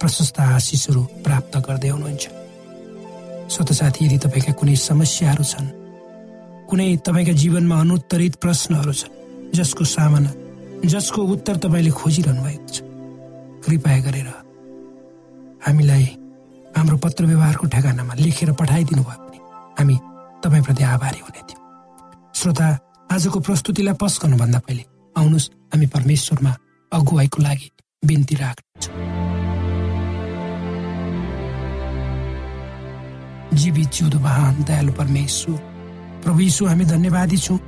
प्रशस्त आशिषहरू प्राप्त गर्दै हुनुहुन्छ। स्वत साथी यदि तपाईँका कुनै समस्याहरू छन् कुनै तपाईँका जीवनमा अनुत्तरित प्रश्नहरू छन् जसको सामना जसको उत्तर तपाईँले खोजिरहनु भएको छ कृपया गरेर हामीलाई हाम्रो पत्र व्यवहारको ठेगानामा लेखेर पठाइदिनु भयो भने हामी तपाईँप्रति आभारी हुने थियौँ। श्रोता आजको प्रस्तुतिलाई पस गर्नुभन्दा पहिले आउनुहोस् हामी परमेश्वरमा अगुवाईको लागि बिन्ती राख्छौँ जीवित जिउँदो महान दयालु परमेश्वर। प्रभु यीशु हामी धन्यवादी छौँ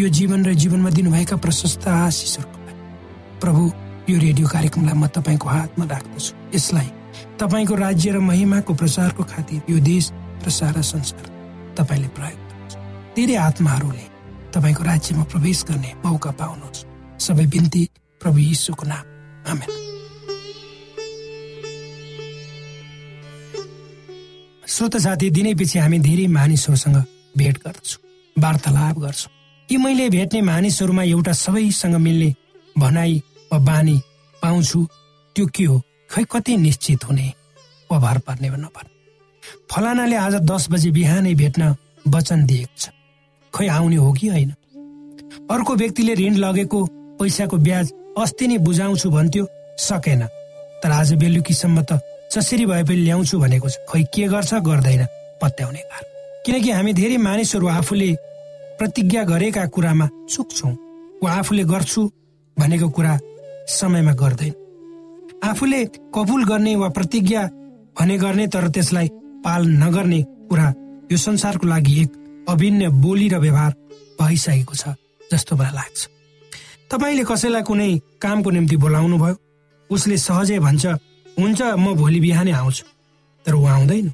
यो जीवन र जीवनमा दिनुभएका प्रशस्त आशिषहरूको प्रभु यो रेडियो कार्यक्रमलाई म तपाईँको हातमा राख्दछु। यसलाई तपाईँको राज्य र महिमाको प्रचारको खातिर यो देश र सारा संसार तपाईँले प्रयोग धेरै आत्माहरूले तपाईँको राज्यमा प्रवेश गर्ने मौका पाउनुहोस्। सबै बिन्ती प्रभु यीशुको नाम। आमेन। श्रोत साथी दिनै पछि हामी धेरै मानिसहरूसँग भेट गर्दछौँ वार्तालाप गर्छौँ। यी मैले भेट्ने मानिसहरूमा एउटा सबैसँग मिल्ने भनाइ वा बानी पाउँछु त्यो के हो? खै कति निश्चित हुने? वा भर पर्ने वा नपर्ने फलानाले आज दस बजे बिहानै भेट्न वचन दिएको छ। खै आउने हो कि होइन? अर्को व्यक्तिले ऋण लगेको पैसाको ब्याज अस्ति नै बुझाउँछु भन्थ्यो सकेन। तर आज बेलुकीसम्म त जसरी भए पनि ल्याउँछु भनेको छ। खै के गर्छ? गर्दैन। पत्याउने कार किनकि हामी धेरै मानिसहरू आफूले प्रतिज्ञा गरेका कुरामा चुक्छौँ वा आफूले गर्छु भनेको कुरा समयमा गर्दैन। आफूले कबुल गर्ने वा प्रतिज्ञा भने गर्ने तर त्यसलाई पाल नगर्ने कुरा यो संसारको लागि एक अभिन्न बोली र व्यवहार भइसकेको छ जस्तो मलाई लाग्छ। तपाईँले कसैलाई कुनै कामको निम्ति बोलाउनु भयो उसले सहजै भन्छ हुन्छ म भोलि बिहानै आउँछु। तर ऊ आउँदैन।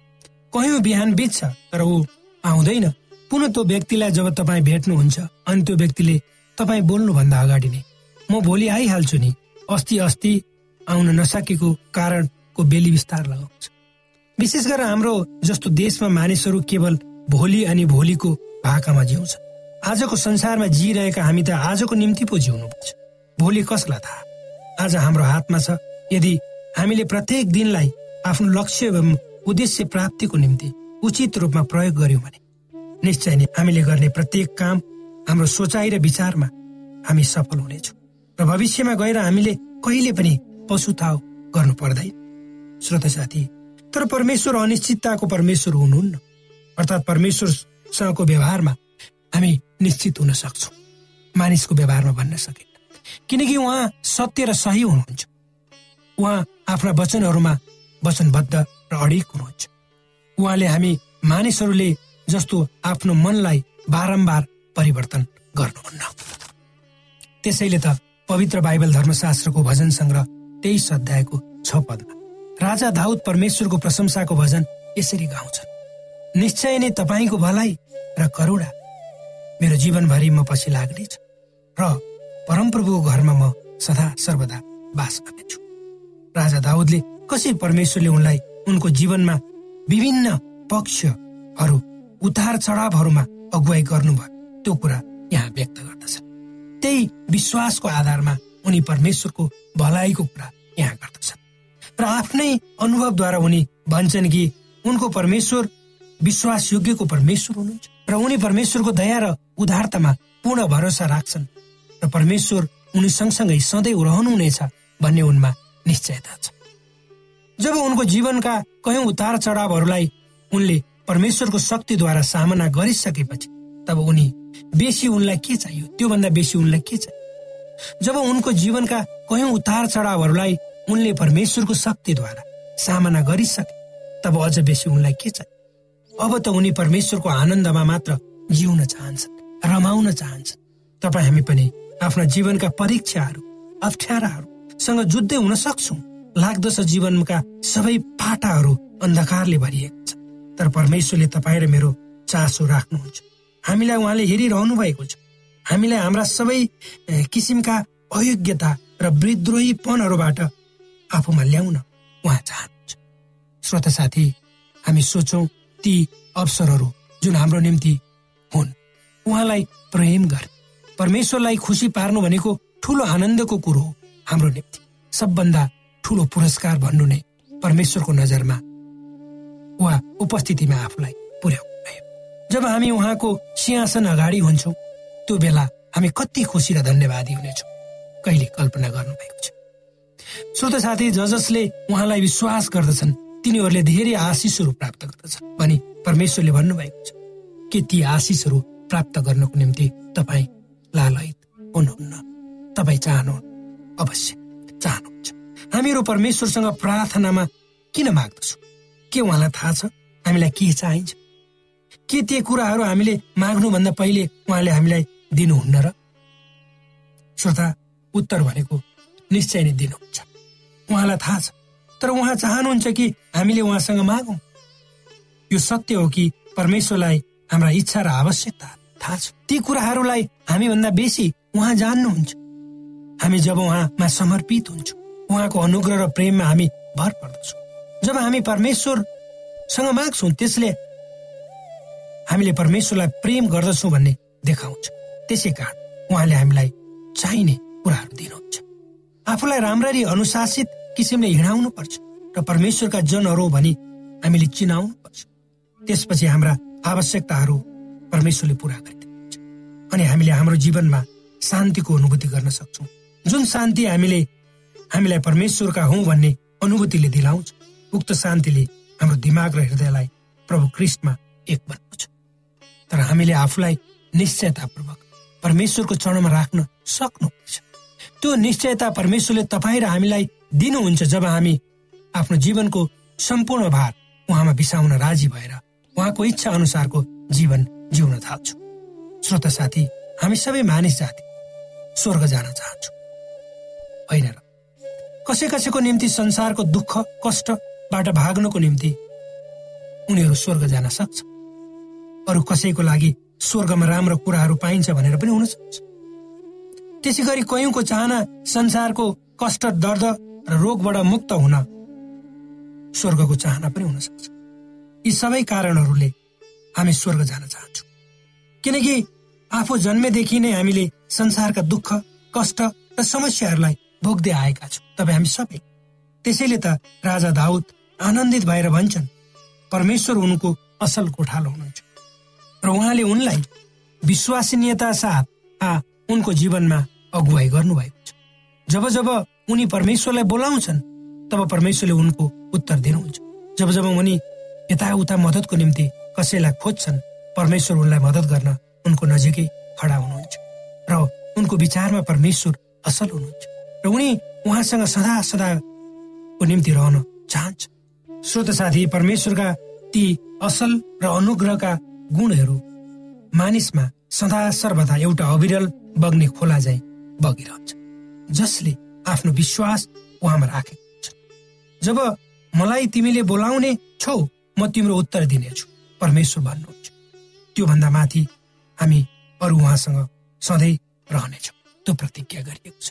कयौँ बिहान बित्छ तर ऊ आउँदैन। पुनः त्यो व्यक्तिलाई जब तपाईँ भेट्नुहुन्छ अनि त्यो व्यक्तिले तपाईँ बोल्नुभन्दा अगाडि नै म भोलि आइहाल्छु नि। अस्ति अस्ति आउन नसकेको कारणको बेली विस्तार लगाउँछ। विशेष गरेर हाम्रो जस्तो देशमा मानिसहरू केवल भोलि अनि भोलिको भाकामा जिउँछ। आजको संसारमा जिइरहेका हामी त आजको निम्ति पो जिउनु पर्छ। भोलि कसलाई थाहा? आज हाम्रो हातमा छ। यदि हामीले प्रत्येक दिनलाई आफ्नो लक्ष्य एवं उद्देश्य प्राप्तिको निम्ति उचित रूपमा प्रयोग गर्यौँ भने निश्चय नै हामीले गर्ने प्रत्येक काम हाम्रो सोचाइ र विचारमा हामी सफल हुनेछौँ र भविष्यमा गएर हामीले कहिले पनि पशुताव गर्नु पर्दैन। श्रोत साथी तर परमेश्वर अनिश्चितताको परमेश्वर हुनुहुन्न। अर्थात् परमेश्वरसँगको व्यवहारमा हामी निश्चित हुन सक्छौँ। मानिसको व्यवहारमा भन्न सकिन्न। किनकि उहाँ सत्य र सही हुनुहुन्छ। उहाँ आफ्ना वचनहरूमा वचनबद्ध र अडिक हुनुहुन्छ। उहाँले हामी मानिसहरूले जस्तो आफ्नो मनलाई बारम्बार परिवर्तन गर्नुहुन्न। त्यसैले त पवित्र बाइबल धर्मशास्त्रको भजन सङ्ग्रह तेइस अध्यायको छ पदमा राजा दाउद परमेश्वरको प्रशंसाको भजन यसरी गाउँछन्। निश्चय नै तपाईँको भलाइ र करुणा मेरो जीवनभरि म पछि लाग्नेछ र परमप्रभुको घरमा म सदा सर्वदा बास गर्नेछु। राजा दाउदले कसरी परमेश्वरले उनलाई उनको जीवनमा विभिन्न पक्षहरू उतार चढावहरूमा अगुवाई गर्नुभयो। त्यो कुरा यहाँ व्यक्त गर्दछ। त्यही विश्वासको आधारमा उनी परमेश्वरको भलाइको कुरा यहाँ गर्दछन् र आफ्नै अनुभवद्वारा उनी भन्छन् कि उनको परमेश्वर विश्वास योग्यको परमेश्वर हुनुहुन्छ। र उनी परमेश्वरको दया र उदारतामा पूर्ण भरोसा राख्छन्। र परमेश्वर उनी सँगसँगै सधैँ रहनुहुनेछ भन्ने उनमा निश्चयता छ जब उनको जीवनका कयौं उतार चढावहरूलाई उनले परमेश्वरको शक्तिद्वारा सामना गरिसकेपछि तब उनी बेसी उनलाई के चाहियो? त्योभन्दा बेसी उनलाई के चाहियो? जब उनको जीवनका कयौं उतार चढावहरूलाई उनले परमेश्वरको शक्तिद्वारा सामना गरिसके तब अझ बेसी उनलाई के चाहियो? अब त उनी परमेश्वरको आनन्दमा मात्र जिउन चाहन्छन् रमाउन चाहन्छन्। तपाईँ हामी पनि आफ्ना जीवनका परीक्षाहरू अप्ठ्याराहरूसँग जुझ्दै हुन सक्छौ। लाग्दछ जीवनका सबै पाटाहरू अन्धकारले भरिएको छ। तर परमेश्वरले तपाईँ र मेरो चासो राख्नुहुन्छ। हामीलाई उहाँले हेरिरहनु भएको छ। हामीलाई हाम्रा सबै किसिमका अयोग्यता र विद्रोहीपनहरूबाट आफूमा ल्याउन उहाँ चाहनुहुन्छ। श्रोता साथी हामी सोचौँ ती अवसरहरू जुन हाम्रो निम्ति हुन्। उहाँलाई प्रेम गर्ने परमेश्वरलाई खुसी पार्नु भनेको ठुलो आनन्दको कुरो हो। हाम्रो निम्ति सबभन्दा ठुलो पुरस्कार भन्नु नै परमेश्वरको नजरमा उहाँ उपस्थितिमा आफूलाई पुर्याउनु भयो। जब हामी उहाँको सिंहासन अगाडि हुन्छौँ त्यो बेला हामी कति खुसी र धन्यवादी हुनेछौँ। कहिले कल्पना गर्नुभएको छ? श्रोत साथी ज जसले उहाँलाई विश्वास गर्दछन् तिनीहरूले धेरै आशिषहरू प्राप्त गर्दछन् भनी परमेश्वरले भन्नुभएको छ। के ती आशिषहरू प्राप्त गर्नको निम्ति तपाईँ लालयित हुनुहुन्न? तपाईँ चाहनु अवश्य। चाहनुहुन्छ। हामीहरू परमेश्वरसँग प्रार्थनामा किन माग्दछौँ? के उहाँलाई थाहा छ? हामीलाई के चाहिन्छ? के त्यो कुराहरू हामीले माग्नुभन्दा पहिले उहाँले हामीलाई दिनुहुन्न र? श्रोता उत्तर भनेको निश्चय नै दिनुहुन्छ। उहाँलाई थाहा छ। तर उहाँ चाहनुहुन्छ कि हामीले उहाँसँग मागौँ? यो सत्य हो कि परमेश्वरलाई हाम्रा इच्छा र आवश्यकता? थाहा छ। ती कुराहरूलाई हामीभन्दा बेसी उहाँ जान्नुहुन्छ। हामी जब उहाँमा समर्पित हुन्छौँ उहाँको अनुग्रह र प्रेममा हामी भर पर्दछौँ। जब हामी परमेश्वरसँग माग्छौँ त्यसले हामीले परमेश्वरलाई प्रेम गर्दछौँ भन्ने देखाउँछ। त्यसै कारण उहाँले हामीलाई चाहिने कुराहरू दिनुहुन्छ। आफूलाई राम्ररी अनुशासित किसिमले हिँडाउनु पर्छ र परमेश्वरका जनहरू भनी हामीले चिनाउनु पर्छ त्यसपछि हाम्रा आवश्यकताहरू परमेश्वरले पुरा गरिदिनुहुन्छ। अनि हामीले हाम्रो जीवनमा शान्तिको अनुभूति गर्न सक्छौँ। जुन शान्ति हामीले हामीलाई परमेश्वरका हौ भन्ने अनुभूतिले दिलाउँछ उक्त शान्तिले हाम्रो दिमाग र हृदयलाई प्रभु क्रिस्टमा एक बन्नु छ तर हामीले आफूलाई निश्चयतापूर्वक परमेश्वरको चरणमा राख्न सक्नुपर्छ त्यो निश्चयता परमेश्वरले तपाईँ र हामीलाई दिनुहुन्छ जब हामी आफ्नो जीवनको सम्पूर्ण भार उहाँमा बिसाउन राजी भएर उहाँको इच्छा अनुसारको जीवन जिउन थाल्छौँ। श्रोता साथी हामी सबै मानिस जाति स्वर्ग जान चाहन्छौँ। होइन र। कसै कसैको निम्ति संसारको दुःख कष्टबाट भाग्नको निम्ति उनीहरू स्वर्ग जान सक्छ। अरू कसैको लागि स्वर्गमा राम्रो कुराहरू पाइन्छ भनेर पनि हुन सक्छ। त्यसै गरी कयौँको चाहना संसारको कष्ट दर्द र रोगबाट मुक्त हुन स्वर्गको चाहना पनि हुन सक्छ। यी सबै कारणहरूले हामी स्वर्ग जान चाहन्छौँ। किनकि आफू जन्मेदेखि नै हामीले संसारका दुःख कष्ट र समस्याहरूलाई भोग्दै आएका छौँ। तपाईँ हामी सबै त्यसैले त राजा दाउद आनन्दित भएर भन्छन् परमेश्वर उनको असल कोठालो हुनुहुन्छ। र उहाँले उनलाई विश्वसनीयता साथ आ उनको जीवनमा अगुवाई गर्नुभएको छ। जब जब उनी परमेश्वरलाई बोलाउँछन् तब परमेश्वरले उनको उत्तर दिनुहुन्छ। जब जब उनी यताउता मद्दतको निम्ति कसैलाई खोज्छन् परमेश्वर उनलाई मद्दत गर्न उनको नजिकै खडा हुनुहुन्छ। र उनको विचारमा परमेश्वर असल हुनुहुन्छ। र उनी उहाँसँग सदा सदाको निम्ति रहन चाहन्छ। श्रोत साथी परमेश्वरका ती असल र अनुग्रहका गुणहरू मानिसमा सदा सर्वदा एउटा अविरल बग्ने खोला झै बगिरहन्छ जसले आफ्नो विश्वास उहाँमा राखेको हुन्छ। जब मलाई तिमीले बोलाउने छौ म तिम्रो उत्तर दिनेछु परमेश्वर भन्नुहुन्छ। त्योभन्दा माथि हामी अरू उहाँसँग सधैँ रहनेछौँ। त्यो प्रतिज्ञा गरिएको छ।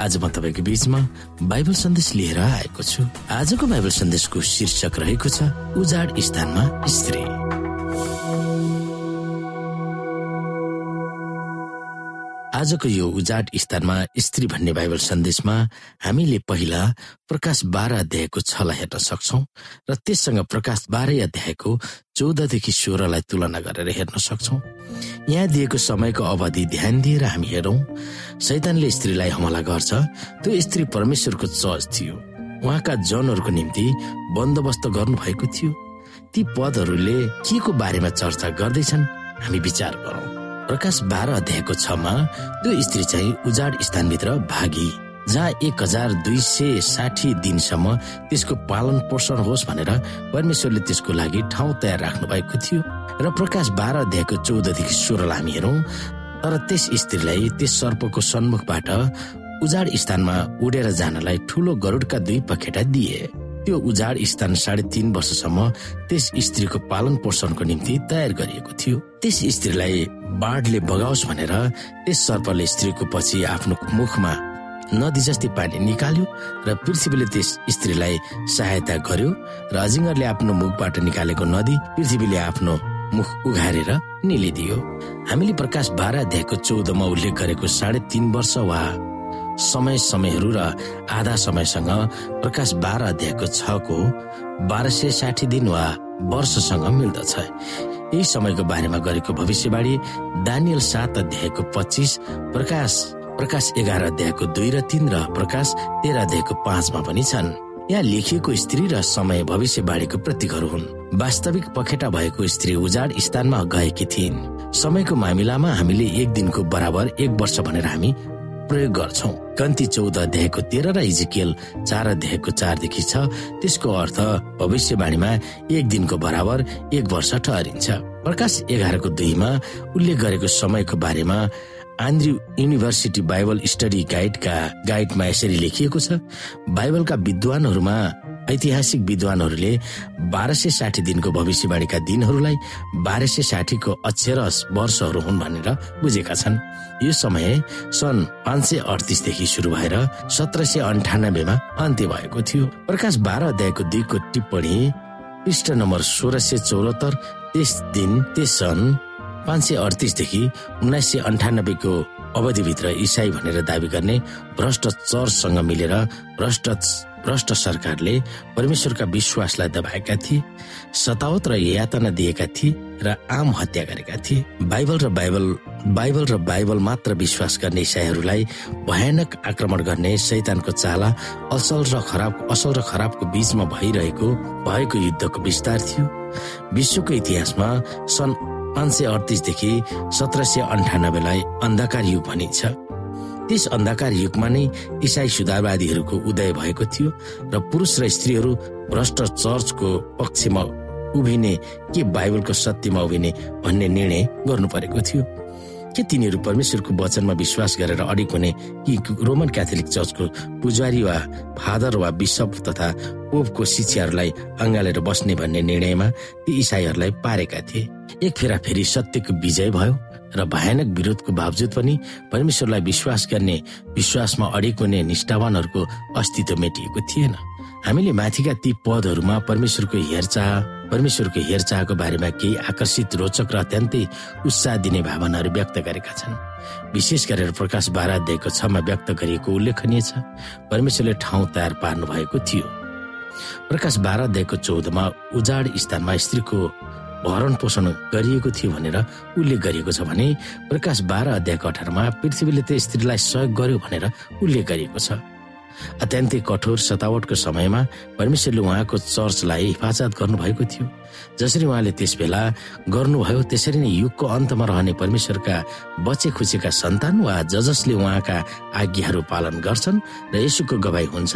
आज म तपाईँको बीचमा बाइबल सन्देश लिएर आएको छु। आजको बाइबल सन्देशको शीर्षक रहेको छ उजाड स्थानमा स्त्री। आजको यो उजाड स्थानमा स्त्री भन्ने बाइबल सन्देशमा हामीले पहिला प्रकाश बाह्र अध्यायको छलाई हेर्न सक्छौ र त्यससँग प्रकाश बाह्रै अध्यायको चौधदेखि सोह्रलाई तुलना गरेर हेर्न सक्छौ। यहाँ दिएको समयको अवधि ध्यान दिएर हामी हेरौँ सैतानले स्त्रीलाई हमला गर्छ त्यो स्त्री परमेश्वरको चर्च थियो। उहाँका जनहरूको निम्ति बन्दोबस्त गर्नुभएको थियो। ती पदहरूले के को बारेमा चर्चा गर्दैछन् हामी विचार गरौँ। प्रकाश बाह्र अध्यायको छमा त्यो स्त्री चाहिँ उजाड स्थानभित्र भागी जहाँ एक हजार दुई सय साठी दिनसम्म त्यसको पालन पोषण होस् भनेर परमेश्वरले त्यसको लागि ठाउँ तयार राख्नु भएको थियो। र प्रकाश बाह्र अध्यायको चौधदेखि सोह्रलाई हामी हेरौँ। तर त्यस स्त्रीलाई त्यस सर्पको सन्मुखबाट उजाड स्थानमा उडेर जानलाई ठुलो गरुडका दुई पखेटा दिए। त्यो उजाड स्थान साढे तीन वर्षसम्म त्यस स्त्रीको पालन पोषणको निम्ति तयार गरिएको थियो। त्यस स्त्रीलाई बाढले बगाओस् भनेर त्यस सर्पले स्त्रीको पछि आफ्नो मुखमा नदी जस्तै पानी निकाल्यो र पृथ्वीले त्यस स्त्रीलाई सहायता गर्यो र अजिङ्गरले आफ्नो मुखबाट निकालेको नदी पृथ्वीले आफ्नो मुख उघारेर निलिदियो। हामीले प्रकाश बाह्र अध्यायको चौधमा उल्लेख गरेको साढे तीन वर्ष वा समय समयहरू र आधा समयसँग प्रकाश बाह्र अध्यायको छको बाह्र सय साठी दिन वा वर्षसँग मिल्दछ। यही समयको बारेमा गरेको भविष्यवाणी दानियल सात अध्यायको पच्चिस प्रकाश प्रकाश एघार अध्यायको दुई र तीन र प्रकाश तेह्र अध्यायको पाँचमा पनि छन्। यहाँ लेखिएको स्त्री र समय भविष्यवाणीको प्रतीकहरू हुन्। वास्तविक पखेटा भएको स्त्री उजाड स्थानमा गएकी थिइन्। समयको मामिलामा हामीले एक दिनको बराबर एक वर्ष भनेर हामी प्रयोग गर्छौ। कन्ती चौध अध्यायको तेह्र र इजिकेल चार अध्यायको चारदेखि छ। त्यसको अर्थ भविष्यवाणीमा एक दिनको बराबर एक वर्ष ठहरिन्छ। प्रकाश एघारको दुईमा उल्लेख गरेको समयको बारेमा आन्द्री युनिभर्सिटी बाइबल स्टडी गाइडका गाइडमा यसरी लेखिएको छ बाइबलका विद्वानहरूमा ऐतिहासिक विद्वानहरूले बाह्र सय साठी दिनको भविष्यवाणीका दिनहरूलाई बाह्र सय साठीको अक्षरस वर्षहरू हुन् भनेर बुझेका छन्। यो समय सन् पाँच सय अडतिसदेखि सुरु भएर सत्र सय अन्ठानब्बेमा अन्त्य भएको थियो। प्रकाश बाह्र अध्यायको दुईको टिप्पणी पृष्ठ नम्बर सोह्र सय चौरात्तर त्यस दिन त्यस सन् पाँच सय अडतिसदेखि उन्नाइस सय अन्ठानब्बेको अवधिभित्र इसाई भनेर दावी गर्ने भ्रष्ट चर्चसँग मिलेर भ्रष्ट भ्रष्ट सरकारले परमेश्वरका विश्वासलाई दबाएका थिए सतावत र यातना दिएका थिए र आम हत्या गरेका थिए। बाइबल र बाइबल बाइबल र बाइबल मात्र विश्वास गर्ने इसाईहरूलाई भयानक आक्रमण गर्ने शैतानको चाला असल र खराब असल र खराबको बीचमा भइरहेको भएको युद्धको विस्तार थियो। विश्वको इतिहासमा सन् पाँच सय अडतिसदेखि सत्र सय अन्ठानब्बेलाई अन्धकार युग भनिन्छ। त्यस अन्धकार युगमा नै इसाई सुधारवादीहरूको उदय भएको थियो र पुरुष र स्त्रीहरू भ्रष्ट चर्चको पक्षमा उभिने के बाइबलको सत्यमा उभिने भन्ने निर्णय गर्नु परेको थियो। के तिनीहरू परमेश्वरको वचनमा विश्वास गरेर अडिक हुने कि रोमन क्याथोलिक चर्चको पुजारी वा फादर वा बिसप तथा पोपको शिक्षाहरूलाई अँगालेर बस्ने भन्ने निर्णयमा ती इसाईहरूलाई पारेका थिए। एक फेरा फेरि सत्यको विजय भयो। र भयानक विरोधको बावजुद पनि परमेश्वरलाई विश्वास गर्ने विश्वासमा अडिक हुने निष्ठावानहरूको अस्तित्व मेटिएको थिएन। हामीले माथिका ती पदहरूमा परमेश्वरको हेरचाह परमेश्वरको हेरचाहको बारेमा केही आकर्षित रोचक र अत्यन्तै उत्साह दिने भावनाहरू व्यक्त गरेका छन्। विशेष गरेर प्रकाश बाराध्ययको छमा व्यक्त गरिएको उल्लेखनीय छ परमेश्वरले ठाउँ तयार पार्नु भएको थियो। प्रकाश बाराध्ययको चौधमा उजाड स्थानमा स्त्रीको भरण पोषण गरिएको थियो भनेर उल्लेख गरिएको छ भने प्रकाश बाह्र अध्यायको अठारमा पृथ्वीले त स्त्रीलाई सहयोग गर्यो भनेर उल्लेख गरिएको छ। अत्यन्तै कठोर सतावटको समयमा परमेश्वरले उहाँको चर्चलाई हिफाजत गर्नुभएको थियो। जसरी उहाँले त्यस बेला गर्नुभयो त्यसरी नै युगको अन्तमा रहने परमेश्वरका बचे खुचेका सन्तान वा जसले उहाँका आज्ञाहरू पालन गर्छन् र यसुको गवाई हुन्छ।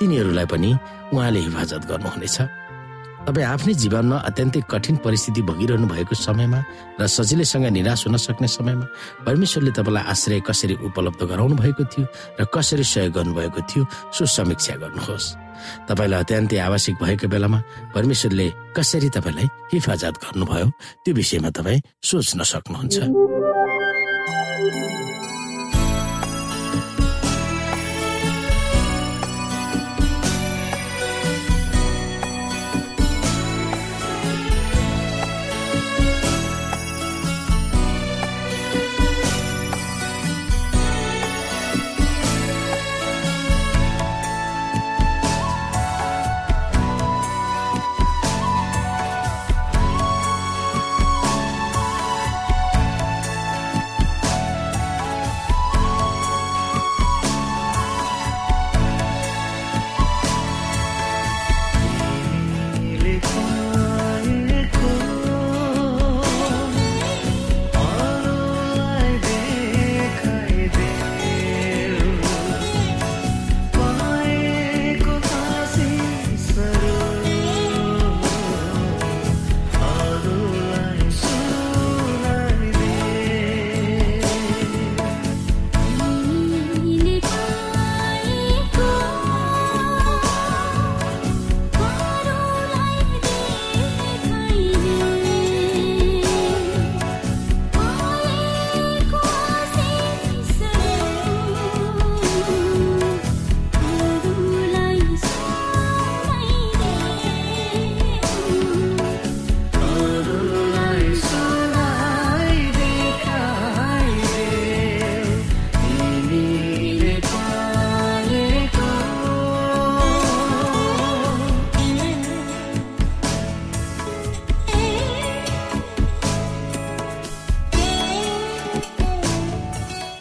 तिनीहरूलाई पनि उहाँले हिफाजत गर्नुहुनेछ। तपाईँ आफ्नै जीवनमा अत्यन्तै कठिन परिस्थिति भोगिरहनु भएको समयमा र सजिलैसँग निराश हुन सक्ने समयमा परमेश्वरले तपाईँलाई आश्रय कसरी उपलब्ध गराउनु भएको थियो र कसरी सहयोग गर्नुभएको थियो सो समीक्षा गर्नुहोस्। तपाईँलाई अत्यन्तै आवश्यक भएको बेलामा परमेश्वरले कसरी तपाईँलाई हिफाजत गर्नुभयो त्यो विषयमा तपाईँ सोच्न सक्नुहुन्छ।